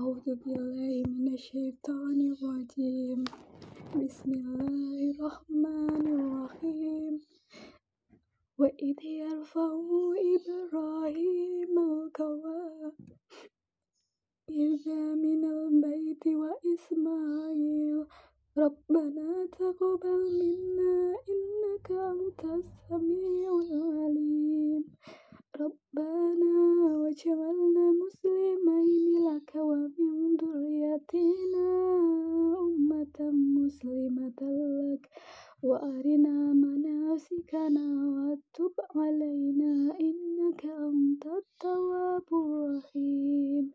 أعوذ بالله من الشيطان الرجيم. بسم الله الرحمن الرحيم. وإذ يرفع إبراهيم القواعد من البيت وإسماعيل ربنا تقبل منا إنك أنت السميع العليم. لك وأرنا مناسكنا وتب علينا إنك أنت التواب الرحيم.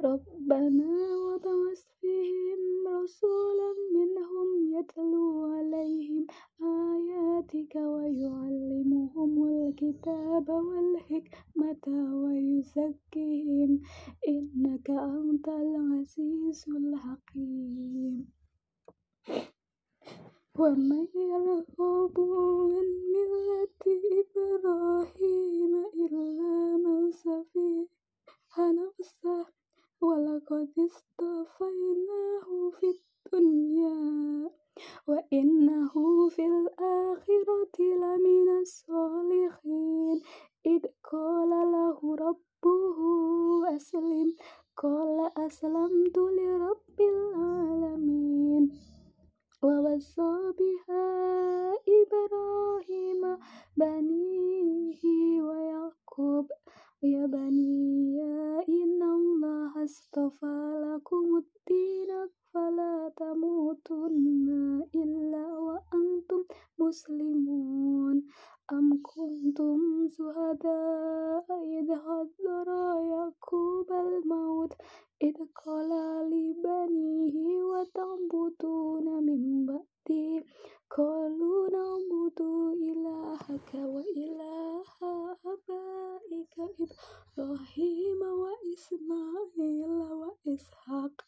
ربنا وابعث فيهم رسولا منهم يتلو عليهم آياتك ويعلمهم الكتاب والحكمة ويزكيهم إنك أنت العزيز الحكيم. ومن يرغب عن ملة إبراهيم إلا من سفيه نفسه ولقد اصطفيناه في الدنيا وإنه في الآخرة لمن الصالحين. إذ قال له ربه أسلم قال أسلمت لرب العالمين. ووصى يا بني إن الله اصطفى لكم الدين فلا تموتن إلا وأنتم مسلمون. أم كنتم شهداء إذ حضر يعقوب الموت إذ قال لبنيه وتعبدون إبراهيم وإسماعيل وإسحاق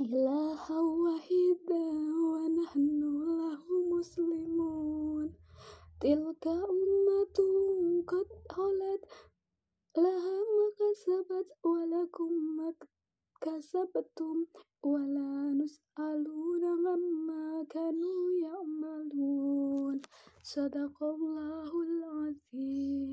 إلها واحدا ونحن له مسلمون تلك أمة قد خلت لها ما كسبت ولكم ما كسبتم ولا نسألون عما كانوا يعملون صدق الله العظيم